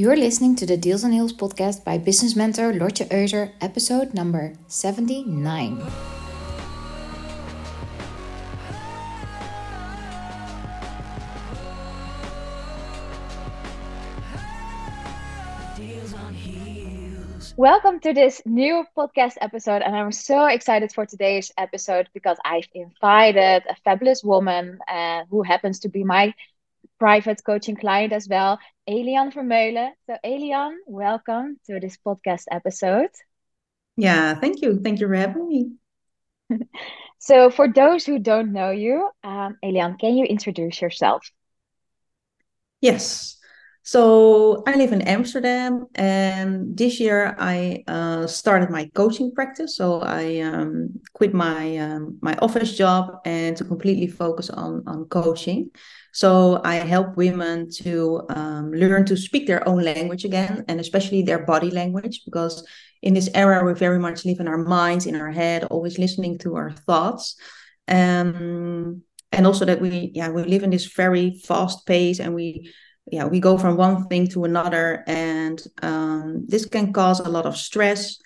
You're listening to the Deals on Heels podcast by business mentor Lotje Euser, episode number 79. Welcome to this new podcast episode, and I'm so excited for today's episode because I've invited a fabulous woman uh, who happens to be my private coaching client as well, Elian Vermeulen. So, Elian, welcome to this podcast episode. Yeah, thank you. Thank you for having me. so, for those who don't know you, um, Elian, can you introduce yourself? Yes. So I live in Amsterdam, and this year I uh, started my coaching practice. So I um, quit my um, my office job and to completely focus on on coaching. So I help women to um, learn to speak their own language again, and especially their body language, because in this era we very much live in our minds, in our head, always listening to our thoughts. Um, and also that we yeah we live in this very fast pace and we yeah we go from one thing to another and um, this can cause a lot of stress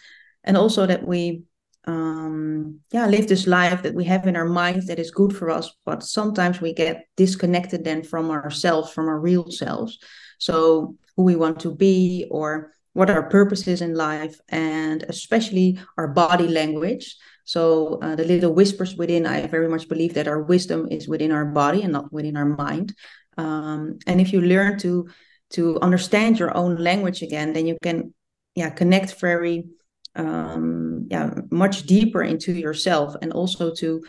and also that we um, yeah live this life that we have in our minds that is good for us but sometimes we get disconnected then from ourselves from our real selves. So who we want to be or what our purpose is in life and especially our body language. So uh, the little whispers within i very much believe that our wisdom is within our body and not within our mind um, and if you learn to to understand your own language again then you can yeah connect very um, yeah much deeper into yourself and also to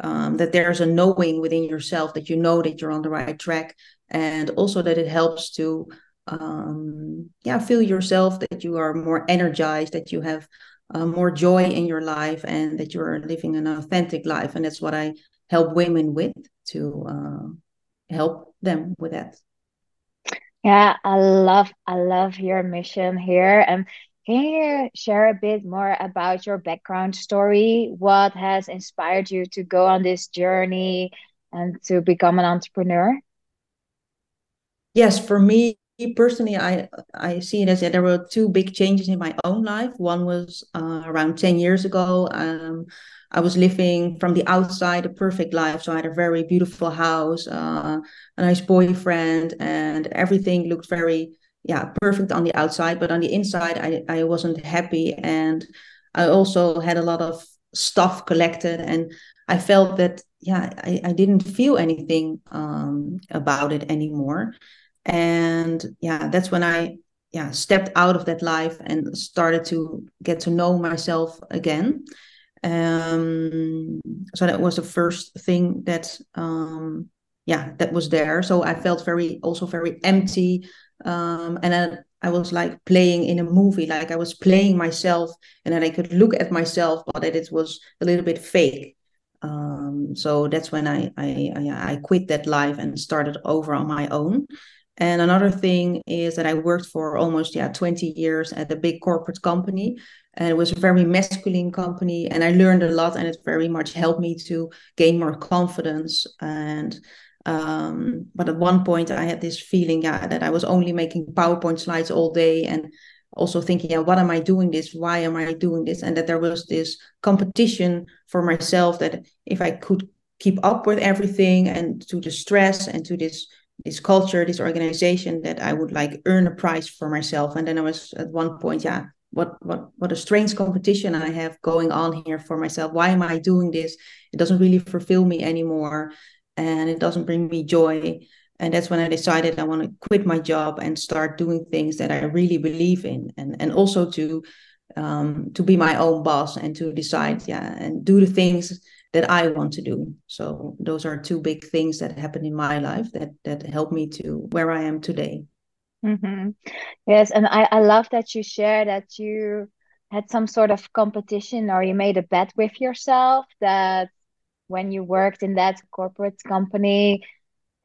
um, that there's a knowing within yourself that you know that you're on the right track and also that it helps to um, yeah feel yourself that you are more energized that you have uh, more joy in your life and that you're living an authentic life. And that's what i help women with to uh, help them with that yeah i love i love your mission here. And can you share a bit more about your background story? What has inspired you to go on this journey and to become an entrepreneur? Yes for me personally i i see it as that there were two big changes in my own life. One was uh, around 10 years ago um, I was living from the outside a perfect life. So I had a very beautiful house, uh, a nice boyfriend, and everything looked very, yeah, perfect on the outside. But on the inside, I, I wasn't happy. And I also had a lot of stuff collected. And I felt that, yeah, I, I didn't feel anything um, about it anymore. And yeah, that's when I yeah stepped out of that life and started to get to know myself again um, so that was the first thing that um, yeah that was there. So i felt very also very empty um, and then i was like playing in a movie. Like i was playing myself and then i could look at myself but that it was a little bit fake. Um, so that's when I, I i i quit that life and started over on my own. And another thing is that i worked for almost yeah 20 years at a big corporate company and it was a very masculine company and i learned a lot and it very much helped me to gain more confidence. And um, but at one point i had this feeling yeah that i was only making powerpoint slides all day and also thinking yeah what am i doing this? Why am i doing this? And that there was this competition for myself that if i could keep up with everything and to the stress and to this this culture this organization that i would like earn a prize for myself. And then i was at one point yeah what what what a strange competition I have going on here for myself. Why am I doing this? It doesn't really fulfill me anymore, and it doesn't bring me joy. And that's when I decided I want to quit my job and start doing things that I really believe in, and and also to um, to be my own boss and to decide, yeah, and do the things that I want to do. So those are two big things that happened in my life that that helped me to where I am today. Mm-hmm. Yes, and I, I love that you share that you had some sort of competition or you made a bet with yourself that when you worked in that corporate company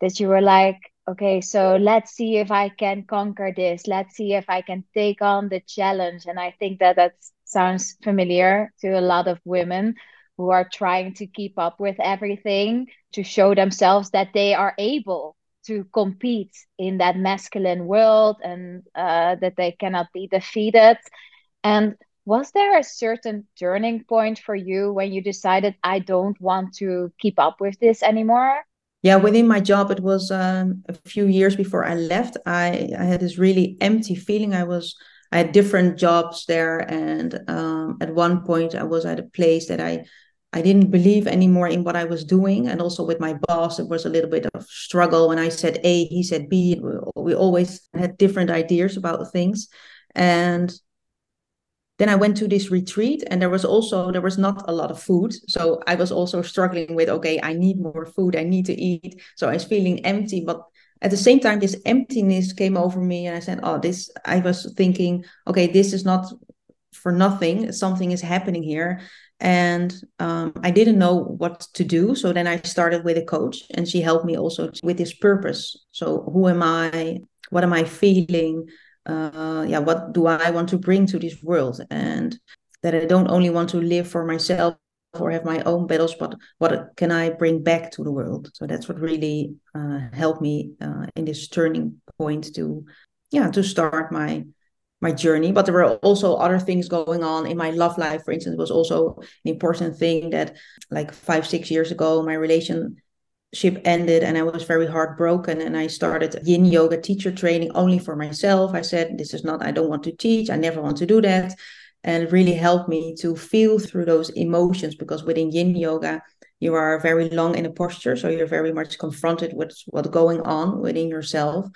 that you were like, okay, so let's see if I can conquer this. Let's see if I can take on the challenge. And I think that that sounds familiar to a lot of women who are trying to keep up with everything to show themselves that they are able to compete in that masculine world and uh, that they cannot be defeated. And was there a certain turning point for you when you decided, I don't want to keep up with this anymore? Yeah, within my job, it was um, a few years before I left. I, I had this really empty feeling. I was I had different jobs there, and um, at one point, I was at a place that I I didn't believe anymore in what I was doing. And also with my boss, it was a little bit of struggle. When I said A, he said B. We always had different ideas about things. And then I went to this retreat and there was also there was not a lot of food. So I was also struggling with okay, I need more food, I need to eat. So I was feeling empty, but at the same time this emptiness came over me and I said, "Oh, this I was thinking, okay, this is not for nothing. Something is happening here." And um, I didn't know what to do. So then I started with a coach, and she helped me also with this purpose. So who am I? What am I feeling? Uh, yeah, what do I want to bring to this world? And that I don't only want to live for myself or have my own battles, but what can I bring back to the world? So that's what really uh, helped me uh, in this turning point to, yeah, to start my my journey but there were also other things going on in my love life. For instance was also an important thing that like five six years ago my relationship ended and i was very heartbroken and i started yin yoga teacher training only for myself. I said this is not i don't want to teach. I never want to do that. And it really helped me to feel through those emotions because within yin yoga you are very long in a posture so you're very much confronted with what's going on within yourself.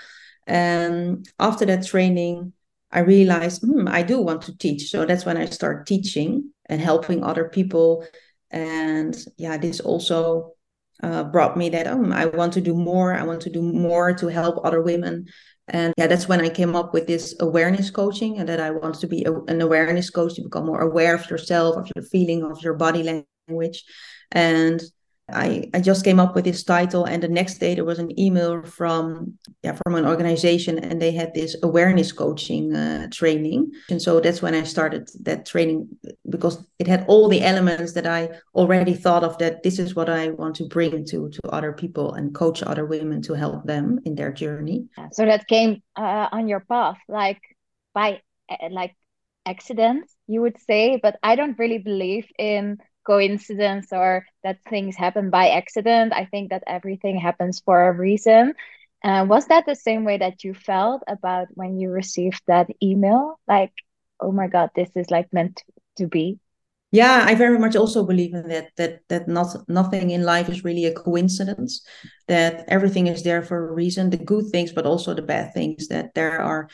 And after that training I realized hmm, I do want to teach. So that's when I start teaching and helping other people. And yeah, this also uh, brought me that oh, I want to do more. I want to do more to help other women. And yeah, that's when I came up with this awareness coaching and that I want to be a, an awareness coach to become more aware of yourself, of your feeling, of your body language. And I, I just came up with this title and the next day there was an email from yeah from an organization and they had this awareness coaching uh, training. And so that's when I started that training because it had all the elements that I already thought of that this is what I want to bring to to other people and coach other women to help them in their journey. So that came uh, on your path like by uh, like accident you would say but I don't really believe in coincidence or that things happen by accident. I think that everything happens for a reason. Uh, was that the same way that you felt about when you received that email? Like, oh my God, this is like meant to be. Yeah, I very much also believe in that. That that not nothing in life is really a coincidence. That everything is there for a reason. The good things, but also the bad things. That there are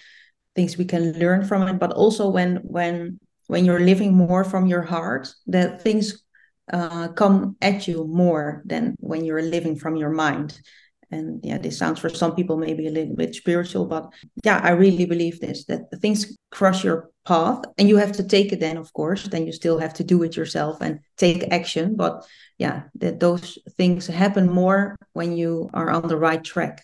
things we can learn from it. But also when when when you're living more from your heart, that things uh, come at you more than when you're living from your mind. And yeah, this sounds for some people maybe a little bit spiritual, but yeah, I really believe this that things cross your path and you have to take it then, of course. Then you still have to do it yourself and take action. But yeah, that those things happen more when you are on the right track.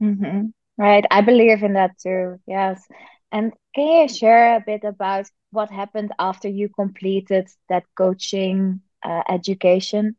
Mm-hmm. Right. I believe in that too. Yes. And can you share a bit about what happened after you completed that coaching uh, education?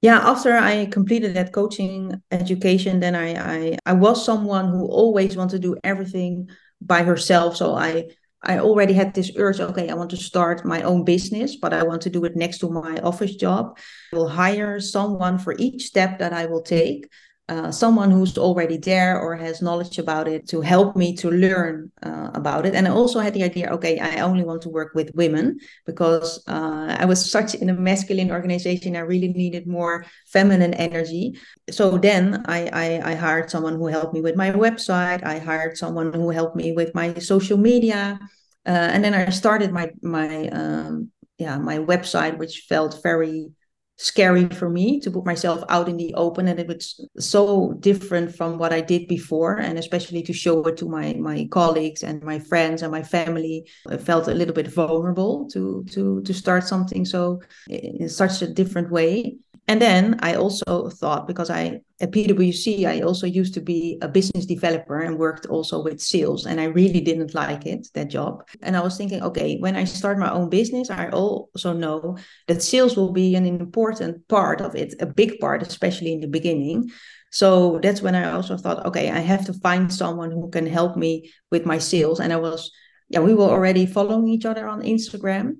Yeah, after I completed that coaching education, then I, I I was someone who always wanted to do everything by herself. So I I already had this urge, okay, I want to start my own business, but I want to do it next to my office job. I will hire someone for each step that I will take uh, someone who's already there or has knowledge about it to help me to learn uh, about it. And I also had the idea, okay, I only want to work with women because uh, I was such in a masculine organization. I really needed more feminine energy. So then I, I, I hired someone who helped me with my website. I hired someone who helped me with my social media. Uh, and then I started my my um, yeah my website, which felt very scary for me to put myself out in the open and it was so different from what i did before and especially to show it to my my colleagues and my friends and my family i felt a little bit vulnerable to to to start something. So in such a different way and then I also thought, because I at PwC, I also used to be a business developer and worked also with sales. And I really didn't like it, that job. And I was thinking, okay, when I start my own business, I also know that sales will be an important part of it, a big part, especially in the beginning. So that's when I also thought, okay, I have to find someone who can help me with my sales. And I was, yeah, we were already following each other on Instagram.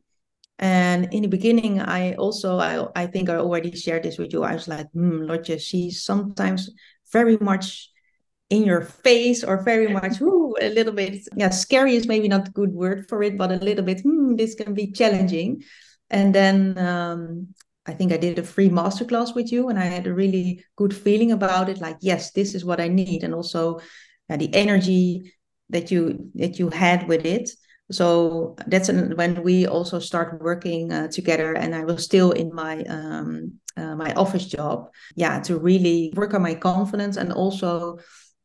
And in the beginning, I also, I, I think I already shared this with you. I was like, hmm, Lotje, she's sometimes very much in your face or very much ooh, a little bit yeah scary is maybe not a good word for it but a little bit hmm, this can be challenging. And then um, i think i did a free masterclass with you and i had a really good feeling about it like yes this is what i need. And also uh, the energy that you that you had with it so that's an, when we also start working uh, together and i was still in my um, uh, my office job yeah to really work on my confidence and also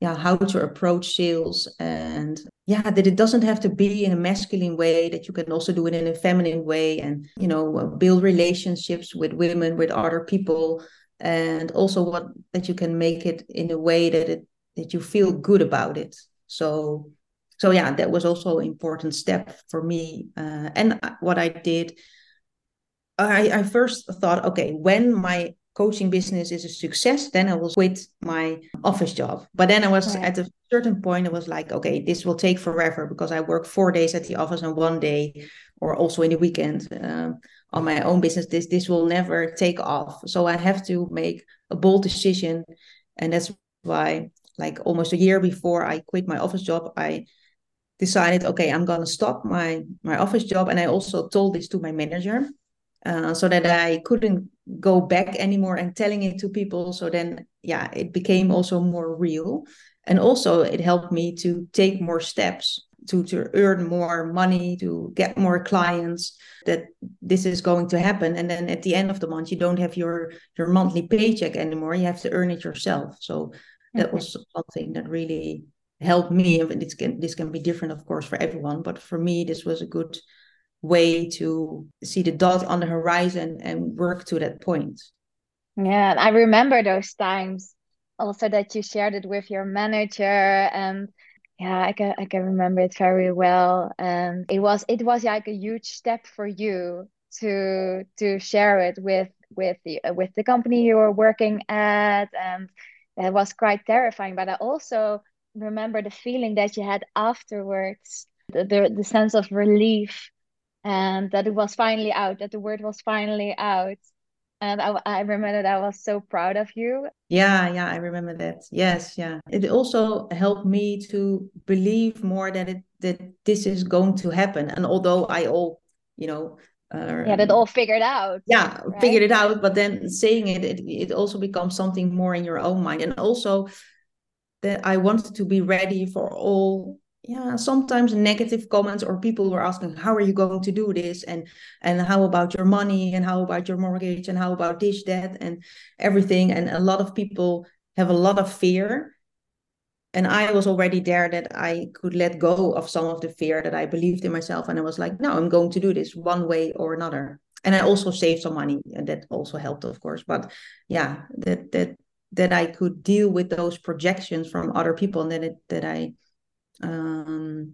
yeah how to approach sales. And yeah that it doesn't have to be in a masculine way that you can also do it in a feminine way and you know build relationships with women with other people and also what that you can make it in a way that it that you feel good about it. So so yeah that was also an important step for me uh, and what i did I, I first thought okay when my coaching business is a success, then I will quit my office job. But then I was right. at a certain point, I was like, okay, this will take forever because I work four days at the office and one day, or also in the weekend uh, on my own business. This this will never take off. So I have to make a bold decision, and that's why, like almost a year before I quit my office job, I decided, okay, I'm gonna stop my my office job, and I also told this to my manager uh, so that I couldn't go back anymore and telling it to people. So then, yeah, it became also more real. And also, it helped me to take more steps to, to earn more money, to get more clients, that this is going to happen. And then at the end of the month, you don't have your, your monthly paycheck anymore. You have to earn it yourself. So that was something that really helped me. And this can, this can be different, of course, for everyone. But for me, this was a good way to see the dot on the horizon and work to that point. Yeah, I remember those times also that you shared it with your manager and yeah, I can I can remember it very well. And it was it was like a huge step for you to to share it with with the with the company you were working at and it was quite terrifying but i also remember the feeling that you had afterwards the, the, the sense of relief and that it was finally out, that the word was finally out. And I, I remember that I was so proud of you. Yeah, yeah, I remember that. Yes, yeah. It also helped me to believe more that it that this is going to happen. And although I all, you know, uh, yeah, that all figured out. Yeah, right? figured it out. But then saying it, it, it also becomes something more in your own mind. And also that I wanted to be ready for all yeah sometimes negative comments or people were asking how are you going to do this? And and how about your money? And how about your mortgage? And how about this that and everything? And a lot of people have a lot of fear. And i was already there that i could let go of some of the fear that i believed in myself. And i was like no i'm going to do this one way or another. And i also saved some money and that also helped of course. But yeah that that that i could deal with those projections from other people and that it that i um,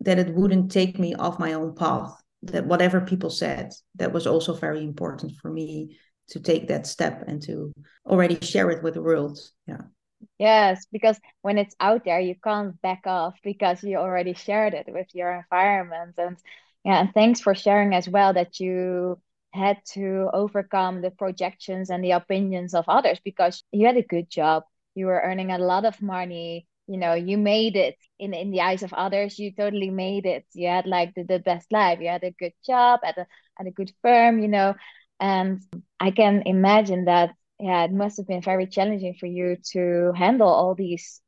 that it wouldn't take me off my own path that whatever people said that was also very important for me to take that step and to already share it with the world. Yeah. Yes because when it's out there you can't back off because you already shared it with your environment. And yeah and thanks for sharing as well that you had to overcome the projections and the opinions of others because you had a good job you were earning a lot of money you know you made it in in the eyes of others you totally made it. You had like the, the best life you had a good job at a at a good firm you know and i can imagine that yeah it must have been very challenging for you to handle all these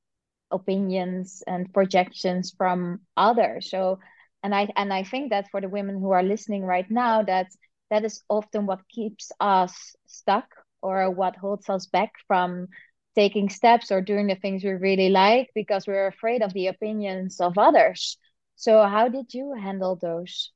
opinions and projections from others. So and i and i think that for the women who are listening right now that that is often what keeps us stuck or what holds us back from taking steps or doing the things we really like because we're afraid of the opinions of others. So, how did you handle those?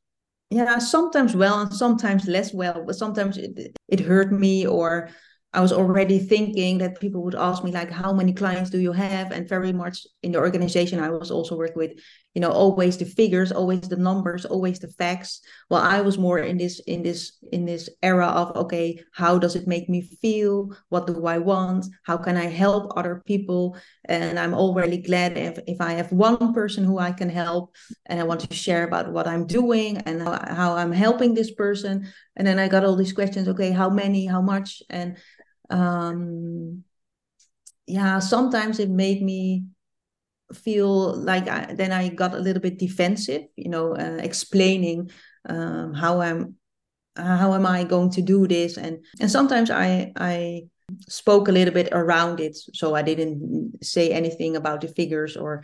Yeah, sometimes well and sometimes less well. But sometimes it, it hurt me, or I was already thinking that people would ask me like, "How many clients do you have?" And very much in the organization I was also working with, you know always the figures always the numbers always the facts. Well i was more in this in this in this era of okay how does it make me feel? What do i want? How can i help other people? And i'm already glad if, if i have one person who i can help and i want to share about what i'm doing and how, how i'm helping this person. And then i got all these questions okay how many how much? And um yeah sometimes it made me feel like I, then I got a little bit defensive, you know, uh, explaining um, how I'm how am I going to do this, and and sometimes I I spoke a little bit around it, so I didn't say anything about the figures or,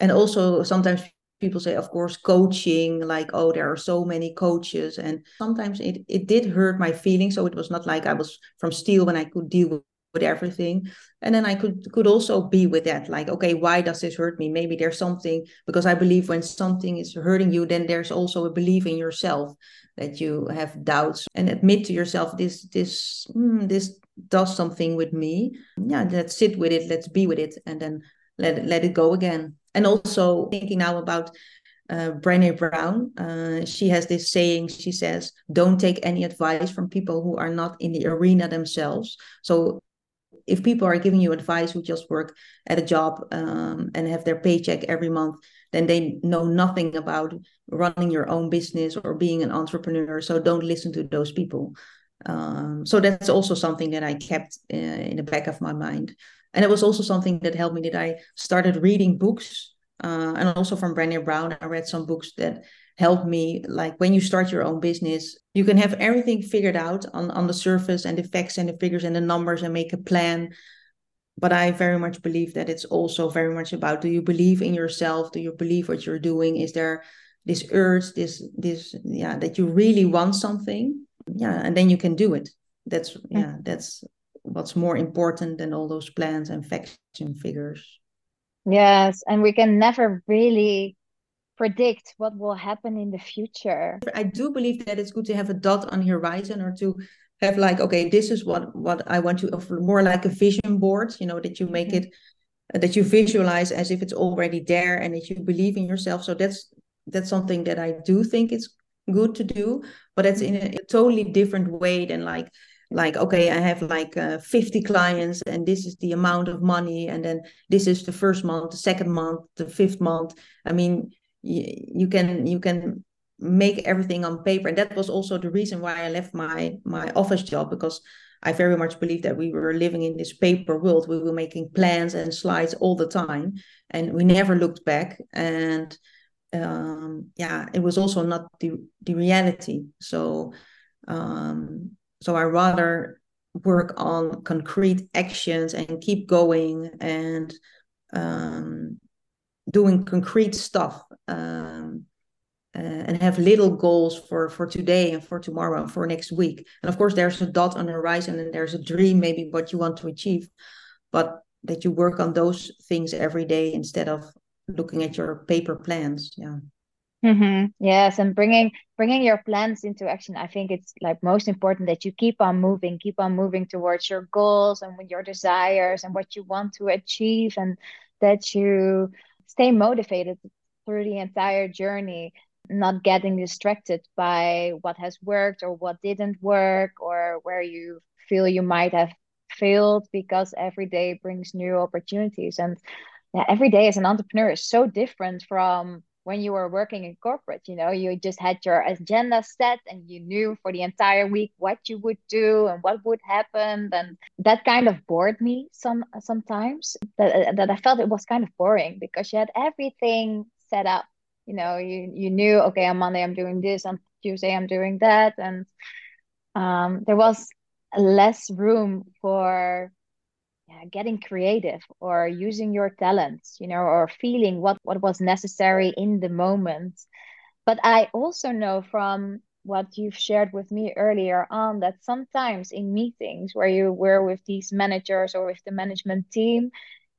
and also sometimes people say of course coaching like oh there are so many coaches. And sometimes it, it did hurt my feelings so it was not like i was from steel when i could deal with everything and then i could could also be with that like okay why does this hurt me maybe there's something because i believe when something is hurting you then there's also a belief in yourself that you have doubts and admit to yourself this this mm, this does something with me yeah let's sit with it let's be with it and then let let it go again and also thinking now about uh, Brené Brown. Uh, she has this saying. She says, "Don't take any advice from people who are not in the arena themselves." So if people are giving you advice who just work at a job um, and have their paycheck every month, then they know nothing about running your own business or being an entrepreneur. So don't listen to those people. Um, so that's also something that I kept uh, in the back of my mind. And it was also something that helped me that I started reading books. Uh, and also from Brené Brown, I read some books that helped me like when you start your own business you can have everything figured out on on the surface and the facts and the figures and the numbers and make a plan. But i very much believe that it's also very much about do you believe in yourself? Do you believe what you're doing? Is there this urge this this yeah that you really want something? Yeah and then you can do it. That's yeah that's what's more important than all those plans and facts and figures. Yes and we can never really predict what will happen in the future. I do believe that it's good to have a dot on the horizon or to have like okay this is what what I want to offer more like a vision board you know that you make mm-hmm. it that you visualize as if it's already there and that you believe in yourself so that's that's something that I do think it's good to do but it's in a, a totally different way than like like okay i have like uh, 50 clients and this is the amount of money and then this is the first month the second month the fifth month i mean you, can you can make everything on paper. And that was also the reason why i left my my office job because i very much believe that we were living in this paper world we were making plans and slides all the time and we never looked back. And um, yeah it was also not the the reality. So um, so i rather work on concrete actions and keep going and um, doing concrete stuff um, uh, and have little goals for for today and for tomorrow and for next week and of course there's a dot on the horizon and there's a dream maybe what you want to achieve but that you work on those things every day instead of looking at your paper plans yeah mm-hmm. yes and bringing bringing your plans into action i think it's like most important that you keep on moving keep on moving towards your goals and your desires and what you want to achieve and that you stay motivated through the entire journey not getting distracted by what has worked or what didn't work or where you feel you might have failed because every day brings new opportunities. And yeah, every day as an entrepreneur is so different from when you were working in corporate you know you just had your agenda set and you knew for the entire week what you would do and what would happen. And that kind of bored me some sometimes that, that i felt it was kind of boring because you had everything set up. You know you you knew okay on monday i'm doing this on tuesday i'm doing that. And um, there was less room for getting creative or using your talents, you know, or feeling what, what was necessary in the moment. But I also know from what you've shared with me earlier on that sometimes in meetings where you were with these managers or with the management team,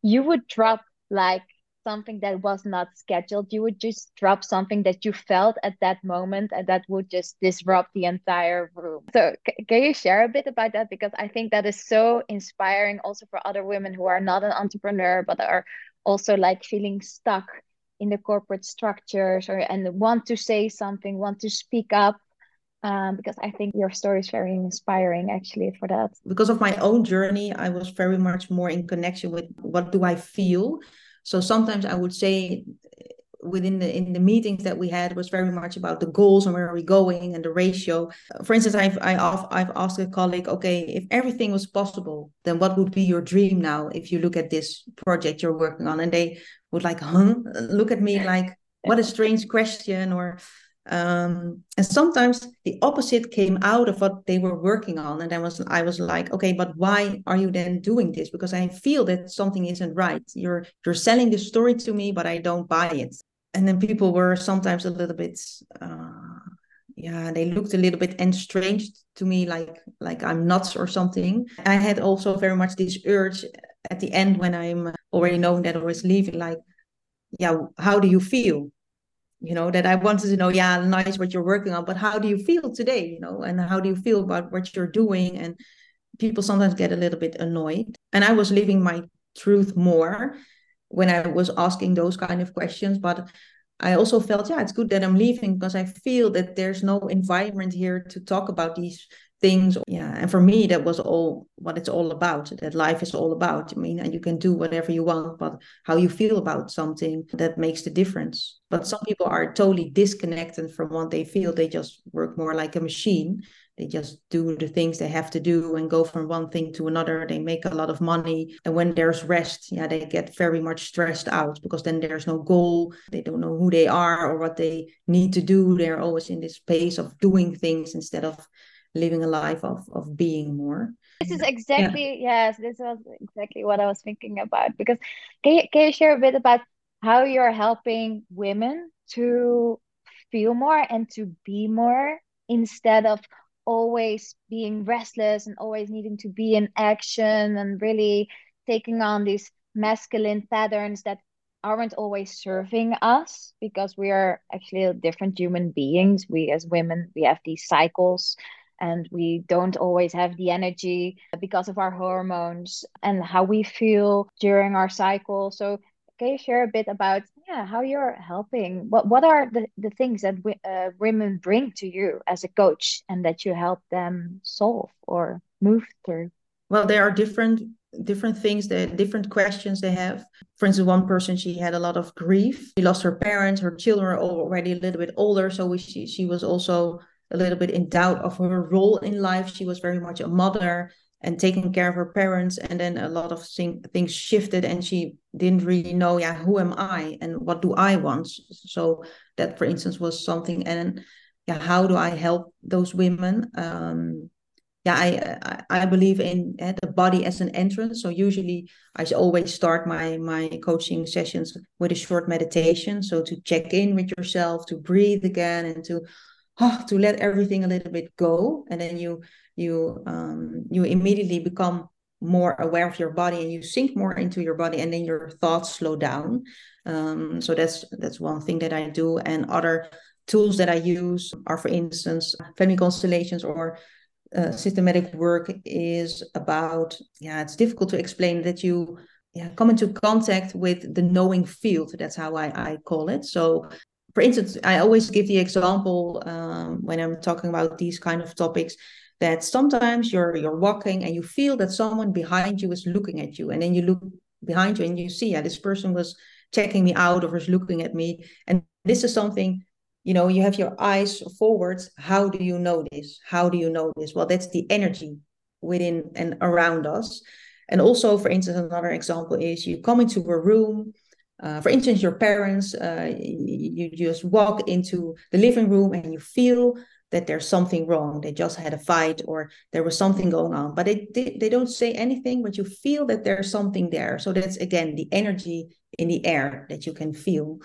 you would drop like something that was not scheduled you would just drop something that you felt at that moment and that would just disrupt the entire room so c- can you share a bit about that because i think that is so inspiring also for other women who are not an entrepreneur but are also like feeling stuck in the corporate structures or and want to say something want to speak up um, because I think your story is very inspiring actually for that. Because of my own journey, I was very much more in connection with what do I feel. So sometimes I would say eh, within the in the meetings that we had was very much about the goals and where are we going and the ratio. For instance, I've I, I've asked a colleague, okay, if everything was possible, then what would be your dream now if you look at this project you're working on? And they would like, huh, look at me like, what a strange question, or um, and sometimes the opposite came out of what they were working on. And i was i was like okay but why are you then doing this? Because i feel that something isn't right. You're you're selling the story to me but i don't buy it. And then people were sometimes a little bit uh, yeah they looked a little bit estranged to me like like i'm nuts or something. I had also very much this urge at the end when i'm already knowing that i was leaving like yeah how do you feel you know that i wanted to know yeah nice what you're working on but how do you feel today you know and how do you feel about what you're doing? And people sometimes get a little bit annoyed. And i was living my truth more when i was asking those kind of questions but i also felt yeah it's good that i'm leaving because i feel that there's no environment here to talk about these things yeah. And for me that was all what it's all about that life is all about. I mean and you can do whatever you want but how you feel about something that makes the difference. But some people are totally disconnected from what they feel. They just work more like a machine. They just do the things they have to do and go from one thing to another. They make a lot of money. And when there's rest yeah they get very much stressed out because then there's no goal. They don't know who they are or what they need to do. They're always in this space of doing things instead of living a life of of being more this is exactly yeah. yes this was exactly what i was thinking about because can you, can you share a bit about how you're helping women to feel more and to be more instead of always being restless and always needing to be in action and really taking on these masculine patterns that aren't always serving us because we are actually different human beings we as women we have these cycles and we don't always have the energy because of our hormones and how we feel during our cycle. So can you share a bit about yeah how you're helping? What what are the, the things that we, uh, women bring to you as a coach and that you help them solve or move through? Well there are different different things that different questions they have. For instance one person she had a lot of grief. She lost her parents. Her children are already a little bit older so she, she was also a little bit in doubt of her role in life. She was very much a mother and taking care of her parents, and then a lot of thing, things shifted, and she didn't really know, yeah, who am I and what do I want? So that, for instance, was something. And yeah, how do I help those women? Um, yeah, I, I, believe in uh, the body as an entrance. So usually I always start my my coaching sessions with a short meditation. So to check in with yourself, to breathe again, and to oh, to let everything a little bit go. And then you you um, you immediately become more aware of your body and you sink more into your body and then your thoughts slow down. Um, so that's that's one thing that i do. And other tools that i use are for instance family constellations or uh, systematic work is about yeah it's difficult to explain that you yeah, come into contact with the knowing field. That's how I, I call it. So for instance, I always give the example um, when I'm talking about these kind of topics that sometimes you're you're walking and you feel that someone behind you is looking at you, and then you look behind you and you see, yeah, this person was checking me out or was looking at me, and this is something. You know, you have your eyes forwards. How do you know this? How do you know this? Well, that's the energy within and around us. And also, for instance, another example is you come into a room uh, for instance, your parents, uh, you just walk into the living room and you feel that there's something wrong. They just had a fight or there was something going on, but they, they, they don't say anything, but you feel that there's something there. So that's again the energy in the air that you can feel.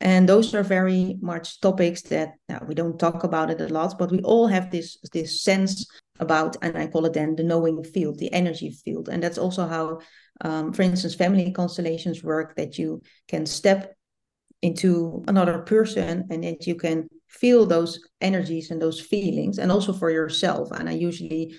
And those are very much topics that now, we don't talk about it a lot, but we all have this this sense about, and I call it then the knowing field, the energy field. And that's also how um, for instance, family constellations work that you can step into another person and that you can feel those energies and those feelings and also for yourself. And i usually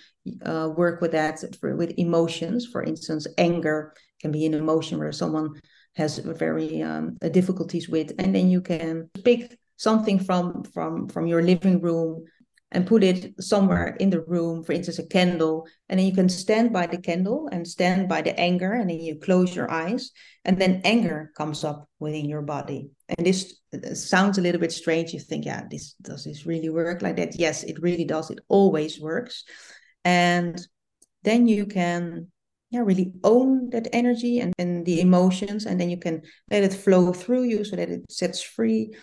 uh, work with that for, with emotions. For instance anger can be an emotion where someone has very um, difficulties with. And then you can pick something from from from your living room and put it somewhere in the room, for instance, a candle, and then you can stand by the candle and stand by the anger, and then you close your eyes, and then anger comes up within your body. And this uh, sounds a little bit strange. You think, yeah, this does this really work like that? Yes, it really does. It always works. And then you can yeah really own that energy and, and the emotions and then you can let it flow through you so that it sets free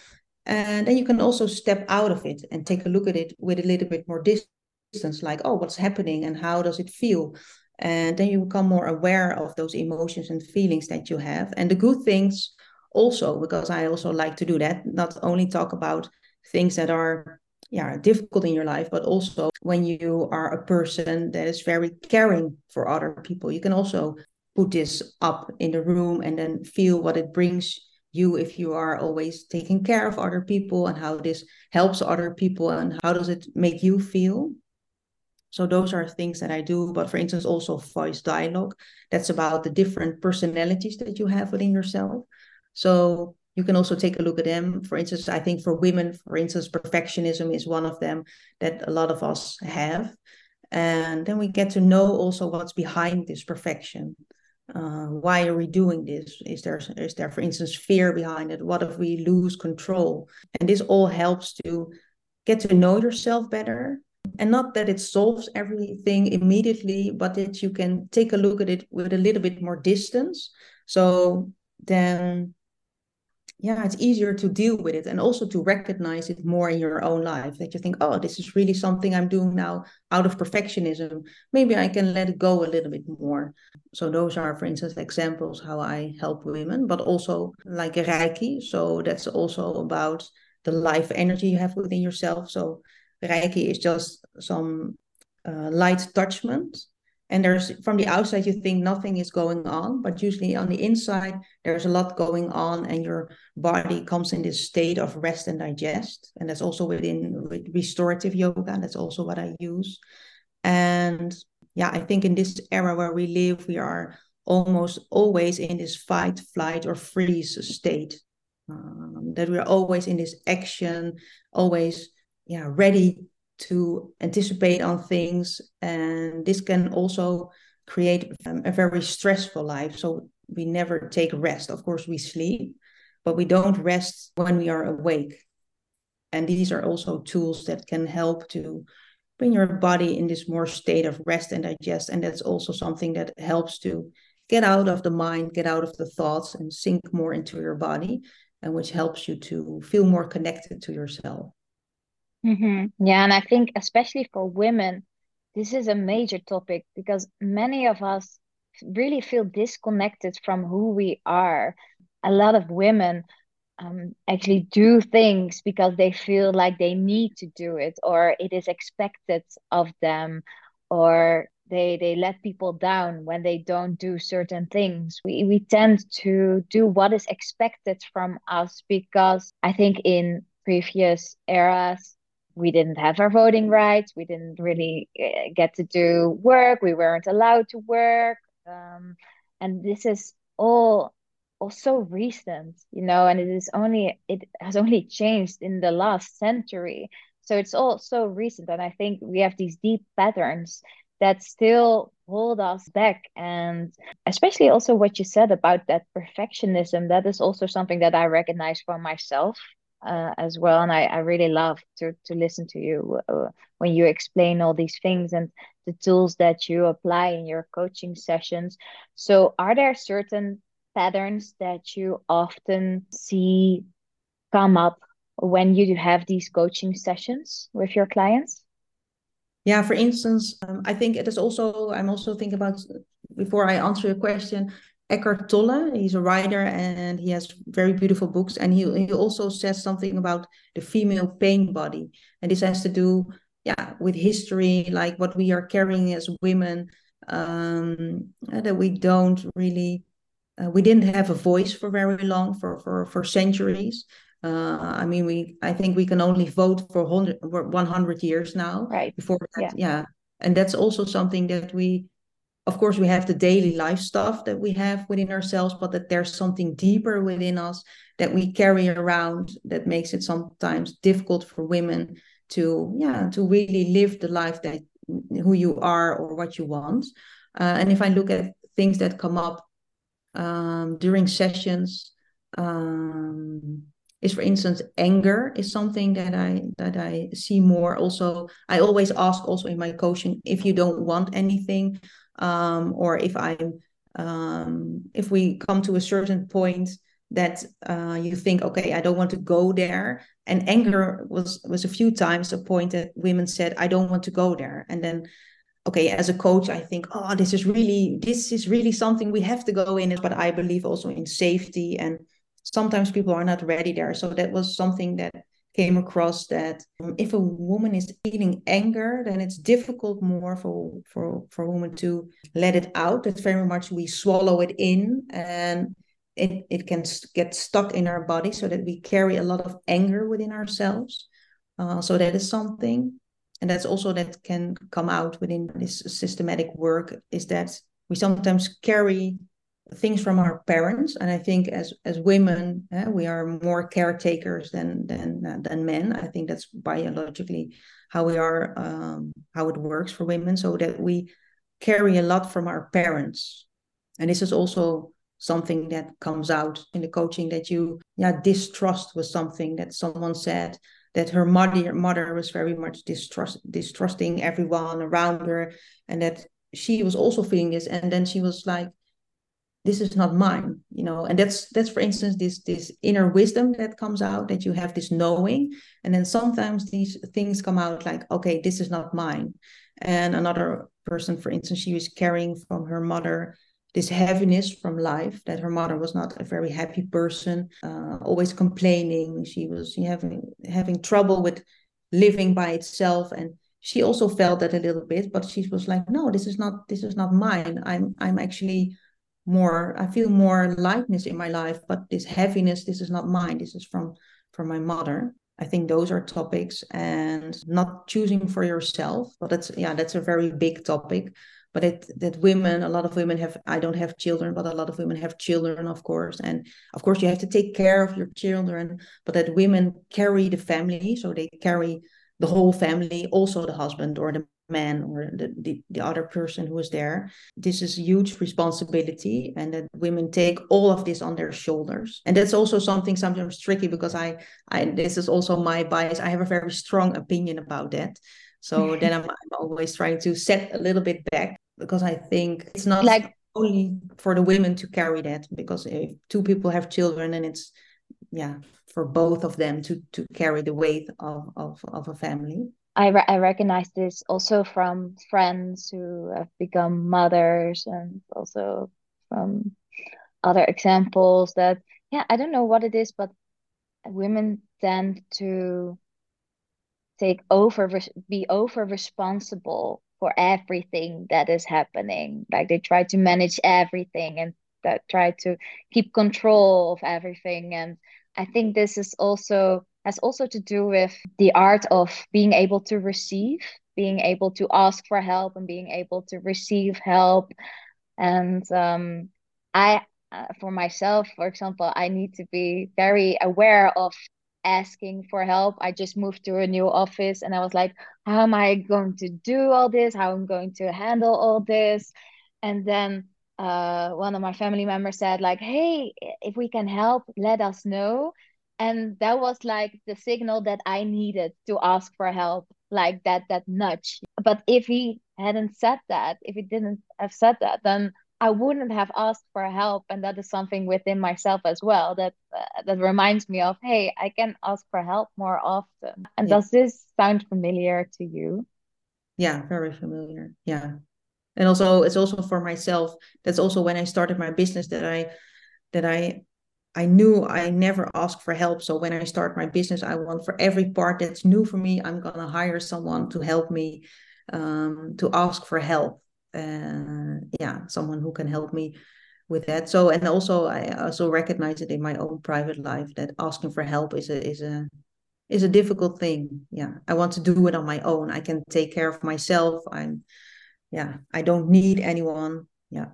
and then you can also step out of it and take a look at it with a little bit more distance, like, oh, what's happening and how does it feel? And then you become more aware of those emotions and feelings that you have. And the good things also, because I also like to do that, not only talk about things that are yeah difficult in your life but also when you are a person that is very caring for other people you can also put this up in the room and then feel what it brings you if you are always taking care of other people and how this helps other people and how does it make you feel? So those are things that i do but for instance also voice dialogue that's about the different personalities that you have within yourself. So you can also take a look at them. For instance i think for women for instance perfectionism is one of them that a lot of us have. And then we get to know also what's behind this perfection uh, why are we doing this? Is there is there for instance fear behind it? What if we lose control? And this all helps to get to know yourself better. And not that it solves everything immediately but that you can take a look at it with a little bit more distance. So then yeah, it's easier to deal with it and also to recognize it more in your own life that you think, oh, this is really something I'm doing now out of perfectionism. Maybe I can let it go a little bit more. So, those are, for instance, examples how I help women, but also like Reiki. So, that's also about the life energy you have within yourself. So, Reiki is just some uh, light touchment and there's from the outside you think nothing is going on but usually on the inside there's a lot going on and your body comes in this state of rest and digest. And that's also within restorative yoga that's also what i use. And yeah i think in this era where we live we are almost always in this fight flight or freeze state. Um, that we're always in this action always yeah ready to anticipate on things and this can also create um, a very stressful life. So we never take rest. Of course we sleep but we don't rest when we are awake. And these are also tools that can help to bring your body in this more state of rest and digest. And that's also something that helps to get out of the mind get out of the thoughts and sink more into your body and which helps you to feel more connected to yourself Mm-hmm. Yeah, and I think especially for women, this is a major topic because many of us really feel disconnected from who we are. A lot of women um, actually do things because they feel like they need to do it or it is expected of them or they they let people down when they don't do certain things we we tend to do what is expected from us because i think in previous eras we didn't have our voting rights. We didn't really eh, get to do work. We weren't allowed to work. Um, and this is all also recent, you know, and it is only it has only changed in the last century. So it's all so recent, and I think we have these deep patterns that still hold us back and especially also what you said about that perfectionism that is also something that i recognize for myself uh, as well. And I, I really love to, to listen to you uh, when you explain all these things and the tools that you apply in your coaching sessions. So, are there certain patterns that you often see come up when you do have these coaching sessions with your clients? Yeah, for instance, um, I think it is also, I'm also thinking about before I answer your question, Eckhart Tolle. He's a writer and he has very beautiful books. And he, he also says something about the female pain body. And this has to do, yeah, with history, like what we are carrying as women, um, that we don't really, uh, we didn't have a voice for very long, for, for, for centuries. Uh, I mean, we, I think we can only vote for 100, 100 years now. Right. Before that, yeah. yeah. And that's also something that we of course we have the daily life stuff that we have within ourselves but that there's something deeper within us that we carry around that makes it sometimes difficult for women to yeah to really live the life that who you are or what you want. Uh, and if i look at things that come up um, during sessions um, is for instance anger is something that i that i see more. Also i always ask also in my coaching if you don't want anything um, or if i'm um, if we come to a certain point that uh, you think okay i don't want to go there. And anger was was a few times a point that women said i don't want to go there. And then okay as a coach i think oh this is really this is really something we have to go in but i believe also in safety and sometimes people are not ready there. So that was something that came across that um, if a woman is feeling anger, then it's difficult more for for for a woman to let it out. That very much we swallow it in and it, it can get stuck in our body so that we carry a lot of anger within ourselves. Uh, so that is something. And that's also that can come out within this systematic work is that we sometimes carry things from our parents. And i think as as women eh, we are more caretakers than than uh, than men. I think that's biologically how we are um, how it works for women so that we carry a lot from our parents. And this is also something that comes out in the coaching that you yeah distrust was something that someone said that her mother mother was very much distrust distrusting everyone around her and that she was also feeling this. And then she was like this is not mine you know? And that's that's for instance this this inner wisdom that comes out that you have this knowing. And then sometimes these things come out like okay this is not mine. And another person for instance she was carrying from her mother this heaviness from life that her mother was not a very happy person uh, always complaining. She was having having trouble with living by itself. And she also felt that a little bit but she was like no this is not this is not mine. I'm i'm actually more i feel more lightness in my life but this heaviness this is not mine this is from from my mother. I think those are topics and not choosing for yourself but that's yeah that's a very big topic. But it that women a lot of women have i don't have children but a lot of women have children of course. And of course you have to take care of your children but that women carry the family so they carry the whole family also the husband or the man or the, the, the other person who is there. This is huge responsibility and that women take all of this on their shoulders. And that's also something sometimes tricky because I, I this is also my bias. I have a very strong opinion about that. So mm-hmm. then I'm, I'm always trying to set a little bit back because I think it's not like only for the women to carry that because if two people have children and it's yeah for both of them to to carry the weight of of, of a family I, re- I recognize this also from friends who have become mothers and also from other examples that yeah i don't know what it is but women tend to take over be over responsible for everything that is happening. Like they try to manage everything and that try to keep control of everything. And i think this is also has also to do with the art of being able to receive, being able to ask for help, and being able to receive help. And um, I, uh, for myself, for example, I need to be very aware of asking for help. I just moved to a new office and I was like, how am I going to do all this? How am I going to handle all this? And then uh, one of my family members said like, hey, if we can help, let us know and that was like the signal that i needed to ask for help like that that nudge. But if he hadn't said that if he didn't have said that then i wouldn't have asked for help. And that is something within myself as well that uh, that reminds me of hey i can ask for help more often. And yeah. does this sound familiar to you? Yeah very familiar. Yeah. And also it's also for myself. That's also when i started my business that i that i I knew I never ask for help. So when I start my business, I want for every part that's new for me, I'm gonna hire someone to help me um, to ask for help. Uh, yeah, someone who can help me with that. So and also I also recognize it in my own private life that asking for help is a is a is a difficult thing. Yeah, I want to do it on my own. I can take care of myself. I'm yeah i don't need anyone yeah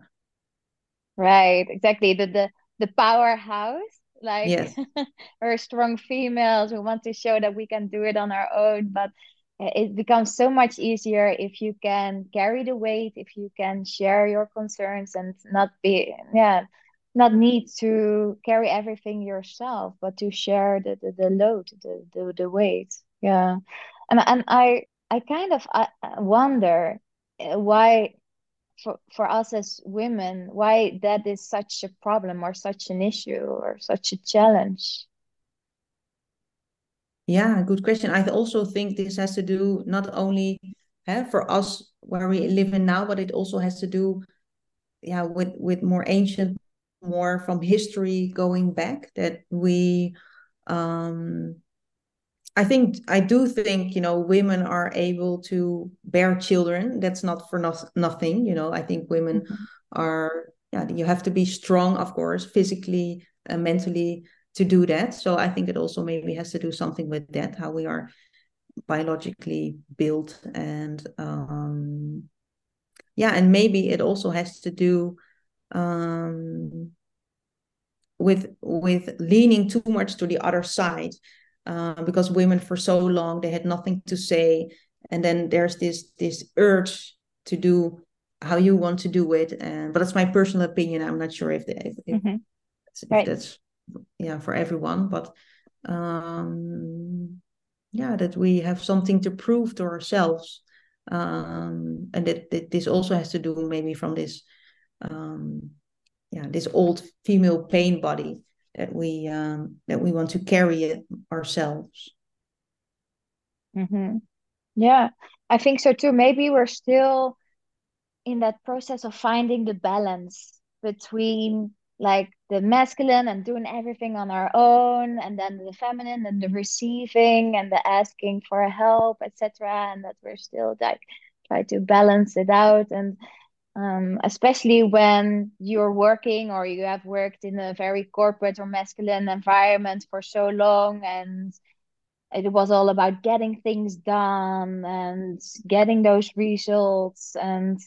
right exactly the the, the powerhouse like yes. we're strong females we want to show that we can do it on our own. But it becomes so much easier if you can carry the weight if you can share your concerns and not be yeah not need to carry everything yourself but to share the the, the load the, the the weight. Yeah. And and i i kind of I wonder uh, why for, for us as women why that is such a problem or such an issue or such a challenge yeah, good question. I also think this has to do not only eh, for us where we live in now, but it also has to do, yeah, with with more ancient, more from history going back that we, um, I think I do think you know women are able to bear children. That's not for not, nothing. You know, I think women mm-hmm. are yeah. You have to be strong, of course, physically and mentally to do that. So I think it also maybe has to do something with that, how we are biologically built and um yeah and maybe it also has to do um with with leaning too much to the other side uh, because women for so long they had nothing to say. And then there's this this urge to do how you want to do it. And but that's my personal opinion. I'm not sure if, the, if, mm-hmm. if right. that's yeah for everyone. But um yeah that we have something to prove to ourselves. Um and that, that this also has to do maybe from this um yeah this old female pain body that we um that we want to carry it ourselves. Mm-hmm. yeah i think so too. Maybe we're still in that process of finding the balance between like the masculine and doing everything on our own and then the feminine and the receiving and the asking for help etc and that we're still like try to balance it out. And um, especially when you're working or you have worked in a very corporate or masculine environment for so long and it was all about getting things done and getting those results and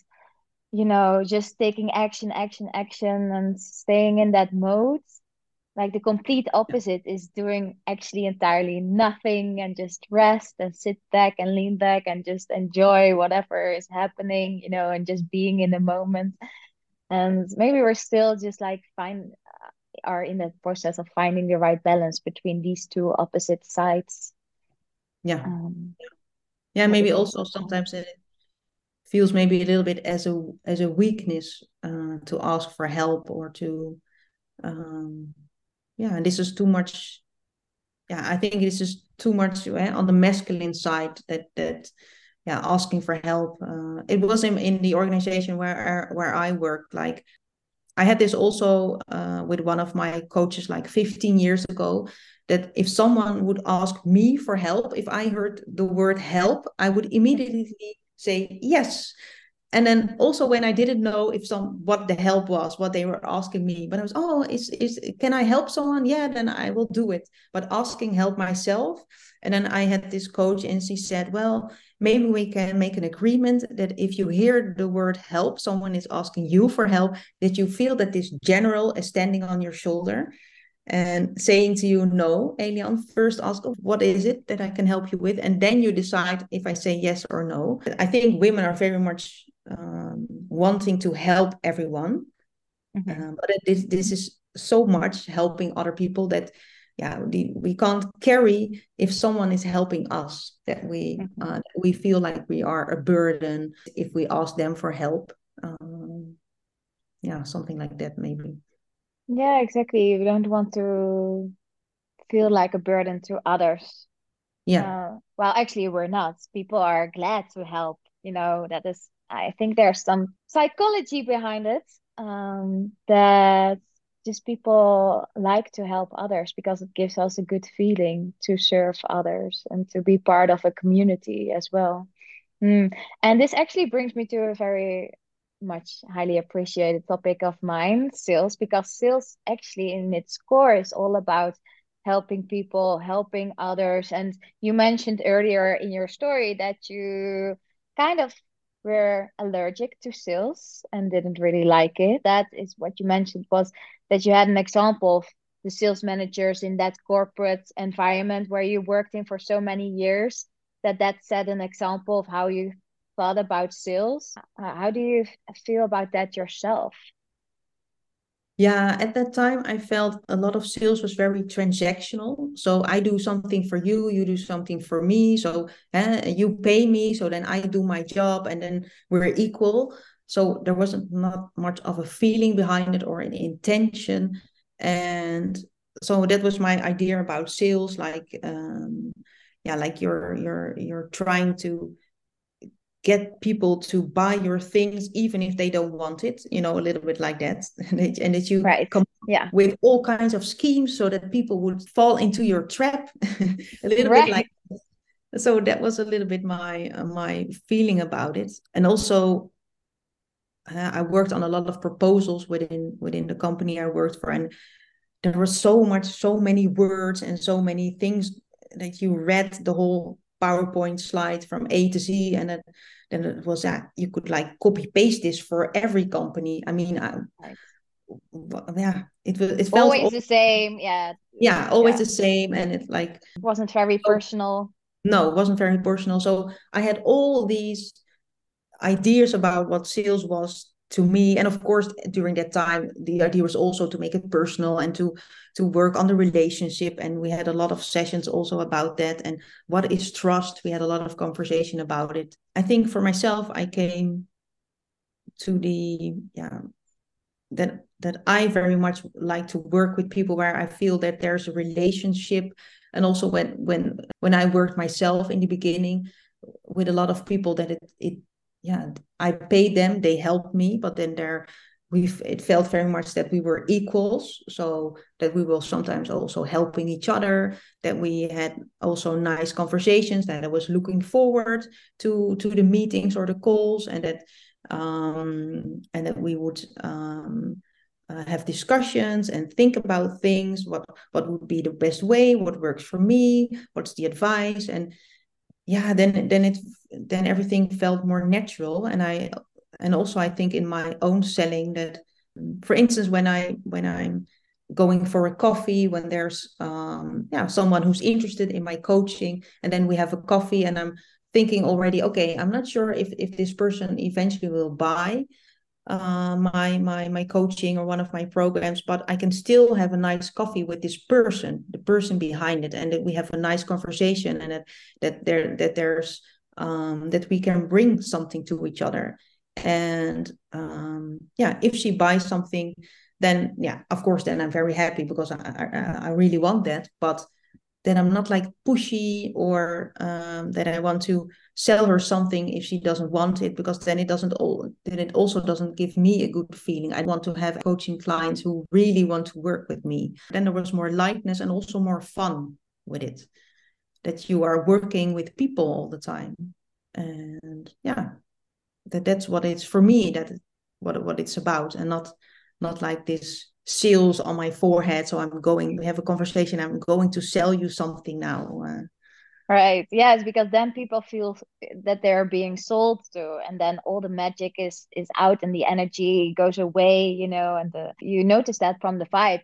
you know, just taking action, action, action, and staying in that mode. Like the complete opposite is doing actually entirely nothing and just rest and sit back and lean back and just enjoy whatever is happening, you know, and just being in the moment. And maybe we're still just like find uh, are in the process of finding the right balance between these two opposite sides. Yeah. Um, yeah, maybe also sometimes it feels maybe a little bit as a as a weakness uh, to ask for help or to um, yeah and this is too much. Yeah i think this is too much eh, on the masculine side that that yeah asking for help. Uh, it was in, in the organization where where i worked. Like i had this also uh, with one of my coaches like 15 years ago that if someone would ask me for help if i heard the word help i would immediately say yes and then also when i didn't know if some what the help was what they were asking me but i was oh is is can i help someone? Yeah then i will do it. But asking help myself and then i had this coach and she said well maybe we can make an agreement that if you hear the word help someone is asking you for help that you feel that this general is standing on your shoulder and saying to you no Elian first ask what is it that I can help you with and then you decide if I say yes or no. I think women are very much um, wanting to help everyone mm-hmm. um, but this, this is so much helping other people that yeah the, we can't carry if someone is helping us that we mm-hmm. uh, we feel like we are a burden if we ask them for help um, yeah something like that maybe yeah, exactly. We don't want to feel like a burden to others. Yeah. Uh, well, actually, we're not. People are glad to help. You know, that is, I think there's some psychology behind it um, that just people like to help others because it gives us a good feeling to serve others and to be part of a community as well. Mm. And this actually brings me to a very much highly appreciated topic of mine, sales, because sales actually in its core is all about helping people, helping others. And you mentioned earlier in your story that you kind of were allergic to sales and didn't really like it. That is what you mentioned was that you had an example of the sales managers in that corporate environment where you worked in for so many years that that set an example of how you thought about sales. How do you feel about that yourself? Yeah, at that time, I felt a lot of sales was very transactional. So I do something for you, you do something for me. So uh, you pay me, so then I do my job, and then we're equal. So there wasn't not much of a feeling behind it or an intention. And so that was my idea about sales. Like, um, yeah, like you're you're you're trying to get people to buy your things even if they don't want it you know a little bit like that. And that, and that you right. come yeah. with all kinds of schemes so that people would fall into your trap. A little right. bit like so that was a little bit my uh, my feeling about it. And also uh, i worked on a lot of proposals within within the company i worked for and there was so much so many words and so many things that you read the whole PowerPoint slide from A to Z, and then, then it was that you could like copy paste this for every company. I mean, I, yeah, it was it felt always all, the same. Yeah, yeah, always yeah. the same, and it like it wasn't very oh. personal. No, it wasn't very personal. So I had all these ideas about what sales was to me and of course during that time the idea was also to make it personal and to to work on the relationship. And we had a lot of sessions also about that. And what is trust? We had a lot of conversation about it. I think for myself i came to the yeah that that i very much like to work with people where i feel that there's a relationship. And also when when when i worked myself in the beginning with a lot of people that it it yeah i paid them they helped me but then there we've it felt very much that we were equals so that we were sometimes also helping each other that we had also nice conversations that i was looking forward to to the meetings or the calls and that um and that we would um uh, have discussions and think about things what what would be the best way what works for me what's the advice and yeah then then it then everything felt more natural. And i and also i think in my own selling that for instance when i when i'm going for a coffee when there's um yeah someone who's interested in my coaching and then we have a coffee and i'm thinking already okay i'm not sure if if this person eventually will buy uh, my my my coaching or one of my programs but i can still have a nice coffee with this person the person behind it and that we have a nice conversation and that that there that there's um, that we can bring something to each other. And um, yeah if she buys something then yeah of course then i'm very happy because i i, I really want that but then i'm not like pushy or um, that i want to sell her something if she doesn't want it because then it doesn't all then it also doesn't give me a good feeling. I want to have coaching clients who really want to work with me. Then there was more lightness and also more fun with it that you are working with people all the time. And yeah that that's what it's for me that what what it's about and not not like this seals on my forehead so i'm going we have a conversation i'm going to sell you something now uh, Right. Yes, because then people feel that they're being sold to, and then all the magic is is out, and the energy goes away. You know, and the, you notice that from the vibe,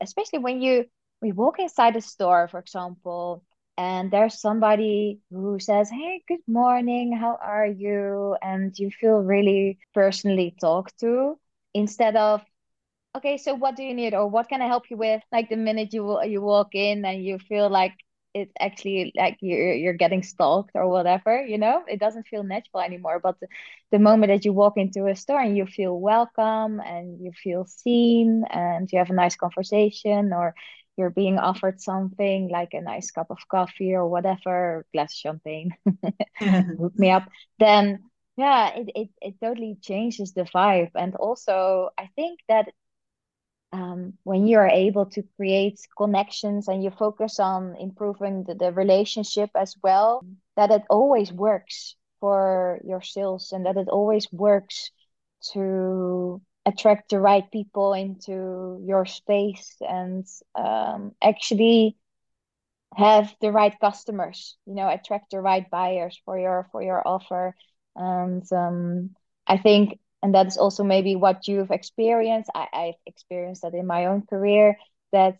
especially when you we walk inside a store, for example, and there's somebody who says, "Hey, good morning. How are you?" and you feel really personally talked to instead of okay so what do you need or what can i help you with? Like the minute you you walk in and you feel like it's actually like you're you're getting stalked or whatever you know? It doesn't feel natural anymore but the, moment that you walk into a store and you feel welcome and you feel seen and you have a nice conversation or you're being offered something like a nice cup of coffee or whatever glass champagne hook me up then yeah it, it it totally changes the vibe. And also i think that um, when you are able to create connections and you focus on improving the, the relationship as well, that it always works for your sales and that it always works to attract the right people into your space and um, actually have the right customers you know attract the right buyers for your for your offer. And um, I think, and that is also maybe what you've experienced. I, I've experienced that in my own career. That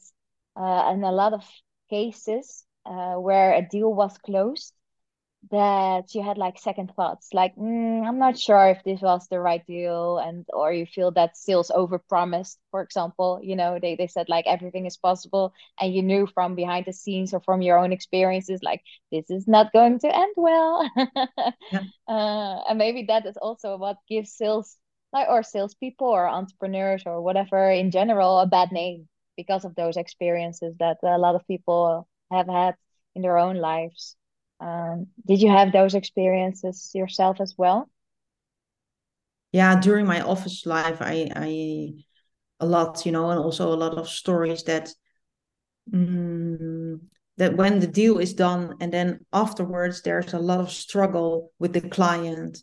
uh, in a lot of cases uh, where a deal was closed, that you had like second thoughts like mm, i'm not sure if this was the right deal and or you feel that sales overpromised for example you know they, they said like everything is possible and you knew from behind the scenes or from your own experiences like this is not going to end well yeah. uh, and maybe that is also what gives sales like or salespeople or entrepreneurs or whatever in general a bad name because of those experiences that a lot of people have had in their own lives um, did you have those experiences yourself as well? Yeah, during my office life, I, I a lot, you know, and also a lot of stories that mm, that when the deal is done and then afterwards there's a lot of struggle with the client.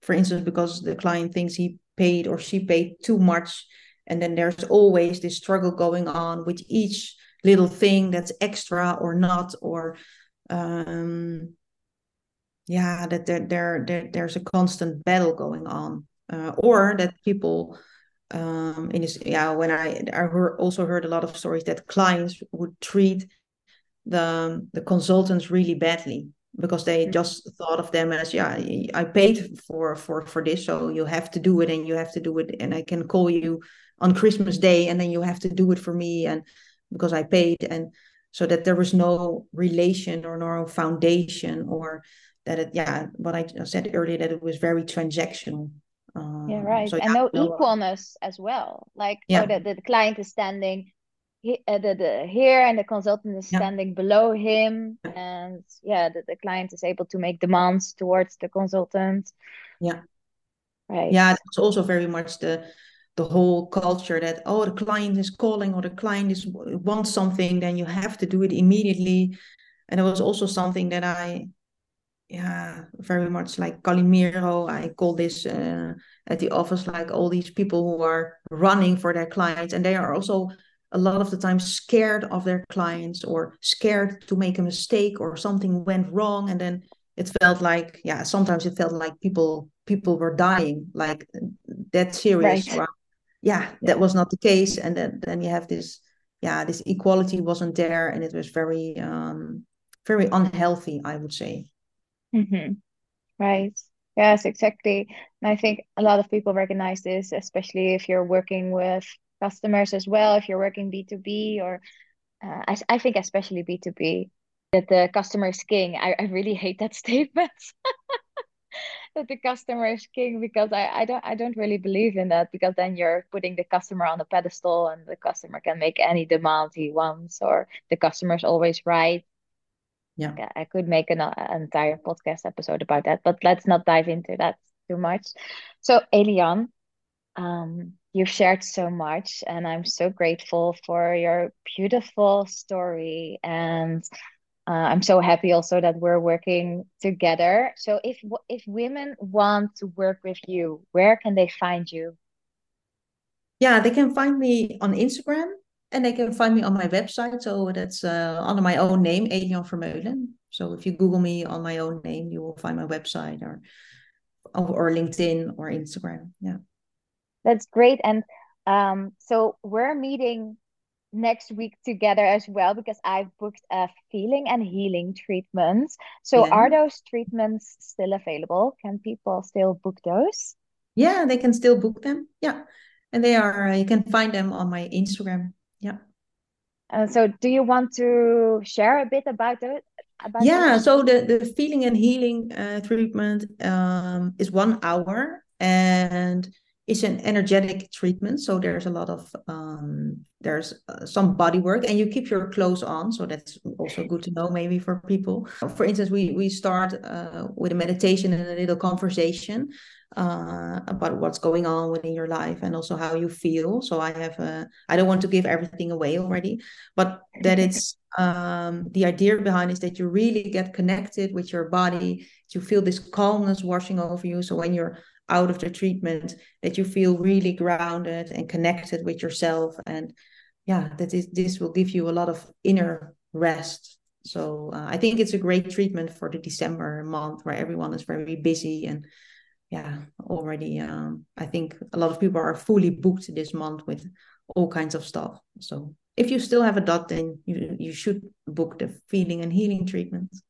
For instance, because the client thinks he paid or she paid too much, and then there's always this struggle going on with each little thing that's extra or not, or um, yeah, that there, there, there there's a constant battle going on, uh, or that people um, in this, yeah, when I I heard, also heard a lot of stories that clients would treat the the consultants really badly because they mm-hmm. just thought of them as yeah i paid for for for this so you have to do it and you have to do it and i can call you on christmas day and then you have to do it for me and because i paid and so that there was no relation or no foundation or that it yeah what i said earlier that it was very transactional um, yeah right. so, and no, equalness as well. Like yeah. oh, the, the client is standing he, uh, the, the here and the consultant is standing below him and yeah the, the client is able to make demands towards the consultant. Yeah. Right. Yeah it's also very much the the whole culture that oh the client is calling or the client is wants something then you have to do it immediately. And it was also something that i yeah very much like calimero i call this uh, at the office like all these people who are running for their clients and they are also a lot of the time scared of their clients or scared to make a mistake or something went wrong. And then it felt like yeah sometimes it felt like people people were dying like that serious right yeah, that was not the case. And then, then you have this, yeah, this equality wasn't there. And it was very, um, very unhealthy, I would say. Mm-hmm. Right. Yes, exactly. And I think a lot of people recognize this, especially if you're working with customers as well, if you're working B2B or uh, I, I think especially B2B, that the customer is king. I, I really hate that statement. That the customer is king because I, I don't I don't really believe in that because then you're putting the customer on a pedestal and the customer can make any demand he wants or the customer is always right. Yeah, I could make an, an entire podcast episode about that, but let's not dive into that too much. So Elian, um, you've shared so much, and I'm so grateful for your beautiful story and uh, I'm so happy also that we're working together. So if if women want to work with you, where can they find you? Yeah, they can find me on Instagram and they can find me on my website. So that's uh, under my own name, Elian Vermeulen. So if you Google me on my own name, you will find my website or or LinkedIn or Instagram. Yeah, that's great. And um, so we're meeting next week together as well because I've booked a feeling and healing treatment. So yeah. are those treatments still available? Can people still book those? Yeah, they can still book them. Yeah. And they are uh, you can find them on my Instagram. Yeah. Uh, so do you want to share a bit about it? About yeah, so the, the feeling and healing uh, treatment um, is one hour and it's an energetic treatment. So there's a lot of um, there's uh, some body work and you keep your clothes on. So that's also good to know maybe for people. For instance we we start uh, with a meditation and a little conversation uh, about what's going on within your life and also how you feel. So i have a i don't want to give everything away already but that it's um, the idea behind is that you really get connected with your body you feel this calmness washing over you. So when you're out of the treatment that you feel really grounded and connected with yourself and yeah that is, this will give you a lot of inner rest so uh, i think it's a great treatment for the december month where everyone is very busy and yeah, already um, I think a lot of people are fully booked this month with all kinds of stuff. So if you still have a dot, then you you should book the feeling and healing treatments.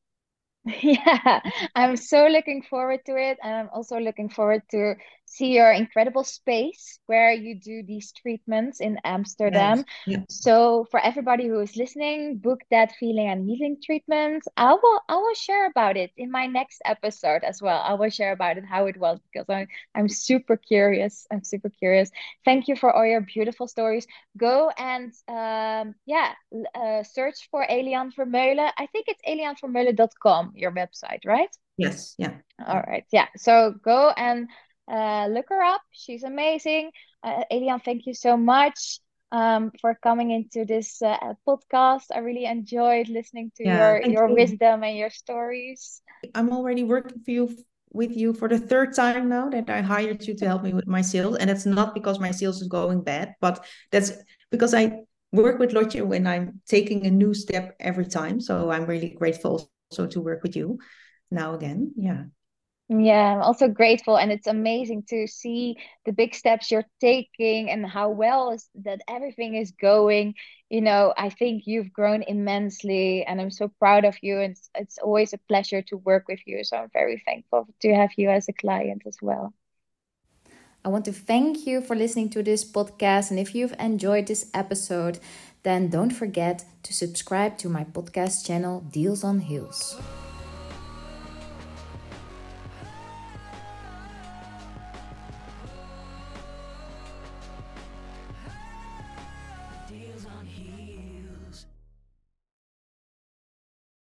Yeah, I'm so looking forward to it. And I'm also looking forward to see your incredible space where you do these treatments in Amsterdam. Yes. Yeah. So for everybody who is listening, book that feeling and healing treatment. I will I will share about it in my next episode as well. I will share about it how it was because I'm I'm super curious. I'm super curious. Thank you for all your beautiful stories. Go and um yeah, uh, search for Elian Vermeulen. I think it's elianvermeulen.com, your website, right? Yes. Yeah. All right. Yeah. So go and uh, look her up. She's amazing. Uh, Elian, thank you so much um, for coming into this uh, podcast. I really enjoyed listening to Yeah, your your you. wisdom and your stories. I'm already working for you with you for the third time now that I hired you to help me with my sales. And it's not because my sales is going bad, but that's because I work with Lotje when I'm taking a new step every time. So I'm really grateful also to work with you now again. Yeah. Yeah, I'm also grateful, and it's amazing to see the big steps you're taking and how well is that everything is going. You know, I think you've grown immensely, and I'm so proud of you. And it's, it's always a pleasure to work with you. So I'm very thankful to have you as a client as well. I want to thank you for listening to this podcast. And if you've enjoyed this episode, then don't forget to subscribe to my podcast channel, Deals on Heels.